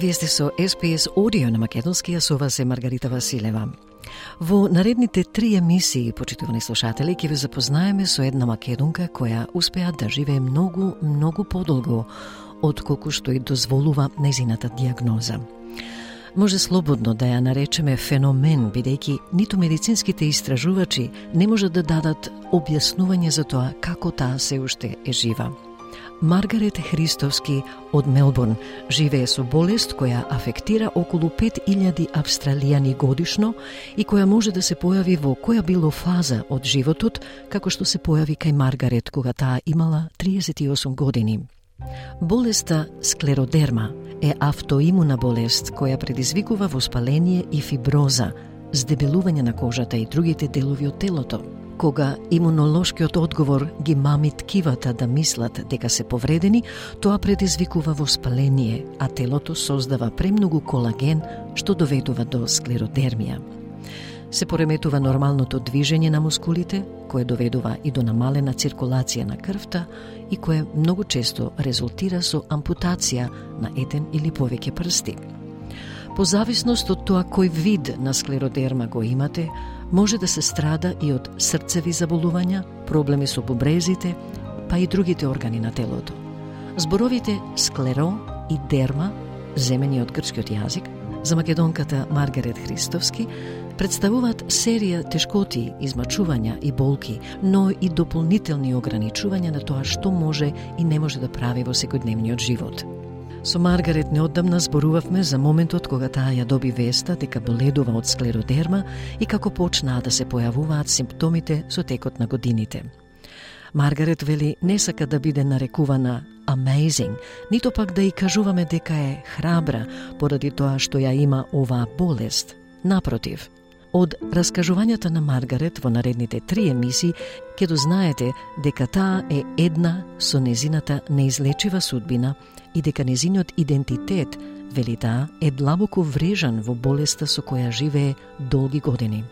Вие сте со SPS Audio на Македонски, а со вас е Маргарита Василева. Во наредните три емисии, почитувани слушатели, ќе ве запознаеме со една македонка која успеа да живее многу, многу подолго од колку што и дозволува незината диагноза. Може слободно да ја наречеме феномен, бидејќи ниту медицинските истражувачи не можат да дадат објаснување за тоа како таа се уште е жива. Маргарет Христовски од Мелбурн живее со болест која афектира околу 5000 австралијани годишно и која може да се појави во која било фаза од животот, како што се појави кај Маргарет кога таа имала 38 години. Болеста склеродерма е автоимуна болест која предизвикува воспаление и фиброза, здебелување на кожата и другите делови од телото кога имунолошкиот одговор ги мами ткивата да мислат дека се повредени, тоа предизвикува воспаление, а телото создава премногу колаген што доведува до склеродермија. Се пореметува нормалното движење на мускулите, кое доведува и до намалена циркулација на крвта и кое многу често резултира со ампутација на еден или повеќе прсти. По зависност од тоа кој вид на склеродерма го имате, може да се страда и од срцеви заболувања, проблеми со бубрезите, па и другите органи на телото. Зборовите склеро и дерма, земени од грчкиот јазик, за македонката Маргарет Христовски, представуваат серија тешкоти, измачувања и болки, но и дополнителни ограничувања на тоа што може и не може да прави во секојдневниот живот. Со Маргарет неодамна зборувавме за моментот кога таа ја доби веста дека боледува од склеродерма и како почнаа да се појавуваат симптомите со текот на годините. Маргарет вели не сака да биде нарекувана amazing, нито пак да и кажуваме дека е храбра поради тоа што ја има оваа болест. Напротив, Од раскажувањата на Маргарет во наредните три емисии ќе дознаете дека таа е една со незината неизлечива судбина и дека незиниот идентитет, вели таа, е длабоко врежан во болеста со која живее долги години.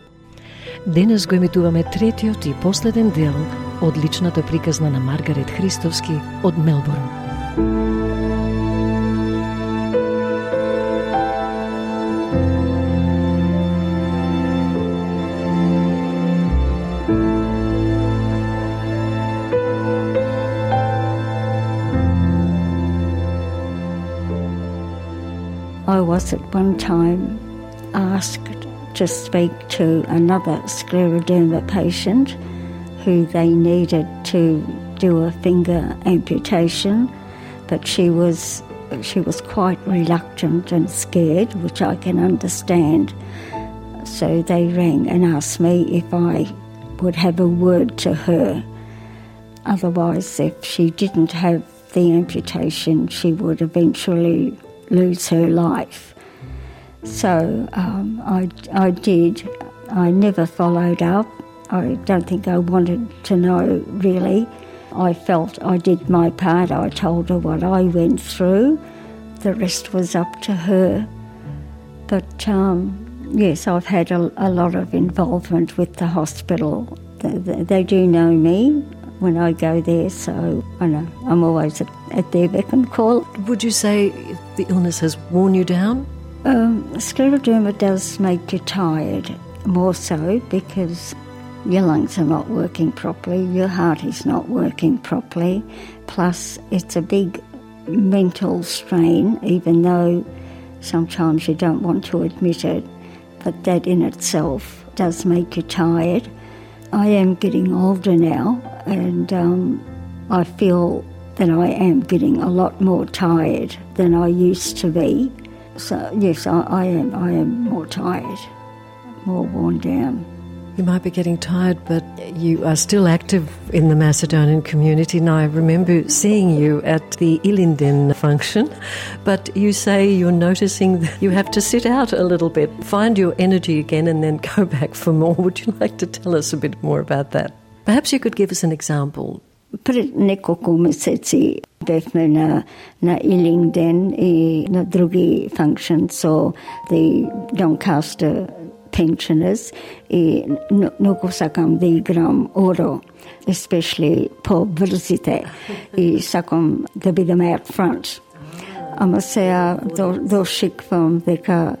Денес го емитуваме третиот и последен дел од личната приказна на Маргарет Христовски од Мелбурн. I was at one time asked to speak to another scleroderma patient who they needed to do a finger amputation, but she was she was quite reluctant and scared, which I can understand. So they rang and asked me if I would have a word to her. Otherwise, if she didn't have the amputation, she would eventually lose her life. So um, I, I did. I never followed up. I don't think I wanted to know really. I felt I did my part. I told her what I went through. The rest was up to her. But um, yes, I've had a, a, lot of involvement with the hospital. They, they, they, do know me when I go there, so I know I'm always at, at their beck and call. Would you say the illness has worn you down? Um, scleroderma does make you tired, more so because your lungs are not working properly, your heart is not working properly, plus it's a big mental strain, even though sometimes you don't want to admit it, but that in itself does make you tired. I am getting older now, and um, I feel that I am getting a lot more tired than I used to be. So yes, I, I am. I am more tired, more worn down. You might be getting tired, but you are still active in the Macedonian community. And I remember seeing you at the Ilinden function, but you say you're noticing that you have to sit out a little bit, find your energy again, and then go back for more. Would you like to tell us a bit more about that? Perhaps you could give us an example pred nekoliko meseci gave na, na ilinden i na drugi function, so the Doncaster uh, pensioners i mnogo sakam da igram oro, especially po brzite i sakam da bidem out front. Ама сега дошиквам дека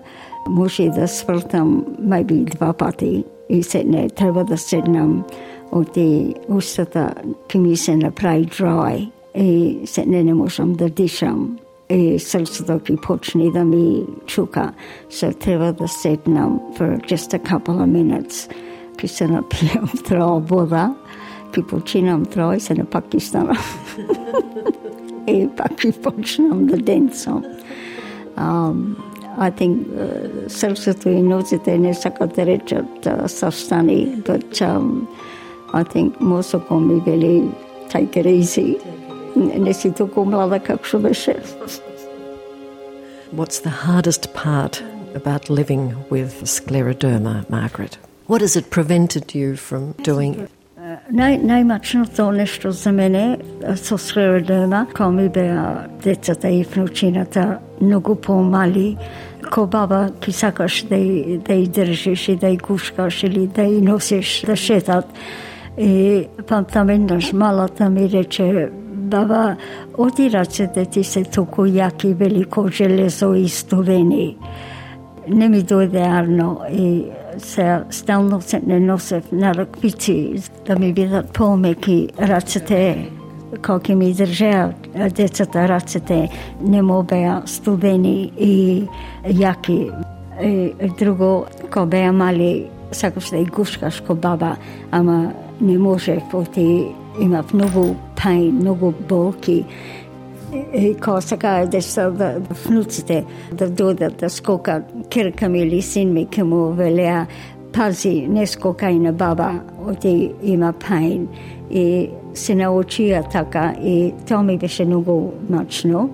може да свртам, maybe два пати и се не треба да седнам og det også da kemisen er dry e se nene mo som da disham e selsa ki pochni da mi chuka. So teva da set nam for just a couple of minutes. Ki sena piam tra boda ki pochinam tra i sena pakistan. E pakki pochinam da denso. Um I think uh, Saraswati knows it it's a good but um, I think мозъкът ми вели take it easy. Не си толкова млада, както беше. What's the hardest part about living with scleroderma, Margaret? What has it prevented you from doing? Най- най-мъчното нещо за мене с склеродерма, когато ми бяха децата и внучината много по-мали, ко баба ти сакаш да, да й държиш и да й гушкаш или да й носиш да шетат. И памтам еднаш малата ми рече, баба, оди ръцете да ти се туку јаки велико железо и студени. Не ми дојде арно и се стално се не носев на ръквици, да ми бидат помеки раците, колки ми држеа децата ръцете, не му беа студени и яки. И друго, ко беа мали, сакаш да и гушкаш ко баба, ама не може, поти имав многу пайн, многу болки. И ко сега деца да внуците да додат да скокат, керка ми или син ми ке му велеа, пази, не скокай на баба, оти има пајн. И се научија така и тоа ми беше многу мачно,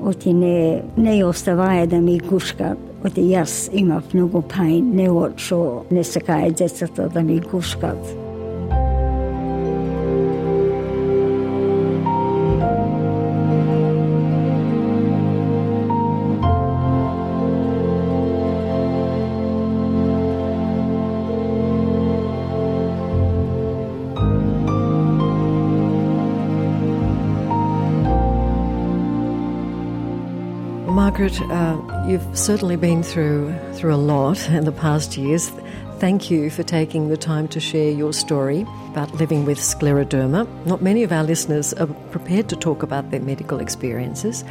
Оти не, не оставаја да ми гушкат. Оти јас имав многу пајн, не отшо не сега децата да ми гушкат. Margaret, uh, you've certainly been through through a lot in the past years. Thank you for taking the time to share your story about living with scleroderma. Not many of our listeners are prepared to talk about their medical experiences.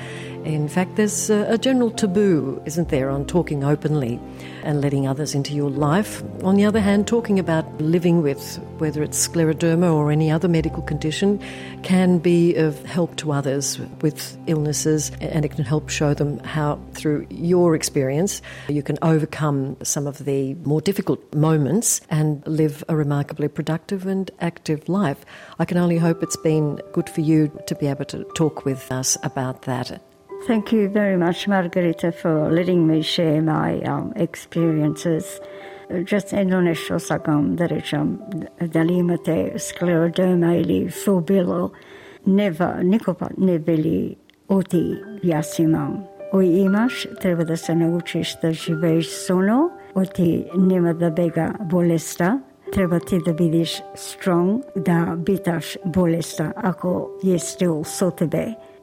In fact, there's a, a general taboo, isn't there, on talking openly and letting others into your life. On the other hand, talking about living with, whether it's scleroderma or any other medical condition, can be of help to others with illnesses and it can help show them how, through your experience, you can overcome some of the more difficult moments and live a remarkably productive and active life. I can only hope it's been good for you to be able to talk with us about that. Thank you very much, Margarita, for letting me share my um, experiences. Just endonešo sakam da rečem um, da li imate sklerodoma ili fubilo, neva, nikopa ne veli oti, jas imam. Oj imaš, treba da se naučiš da živeš suno, oti nema da bega bolesta, treba ti da vidiš strong, da bitaš bolesta ako je still so tebe.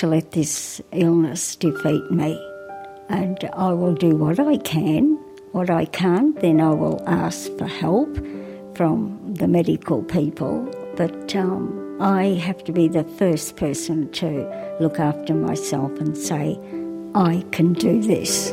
to let this illness defeat me. And I will do what I can. What I can't, then I will ask for help from the medical people, but um, I have to be the first person to look after myself and say, I can do this.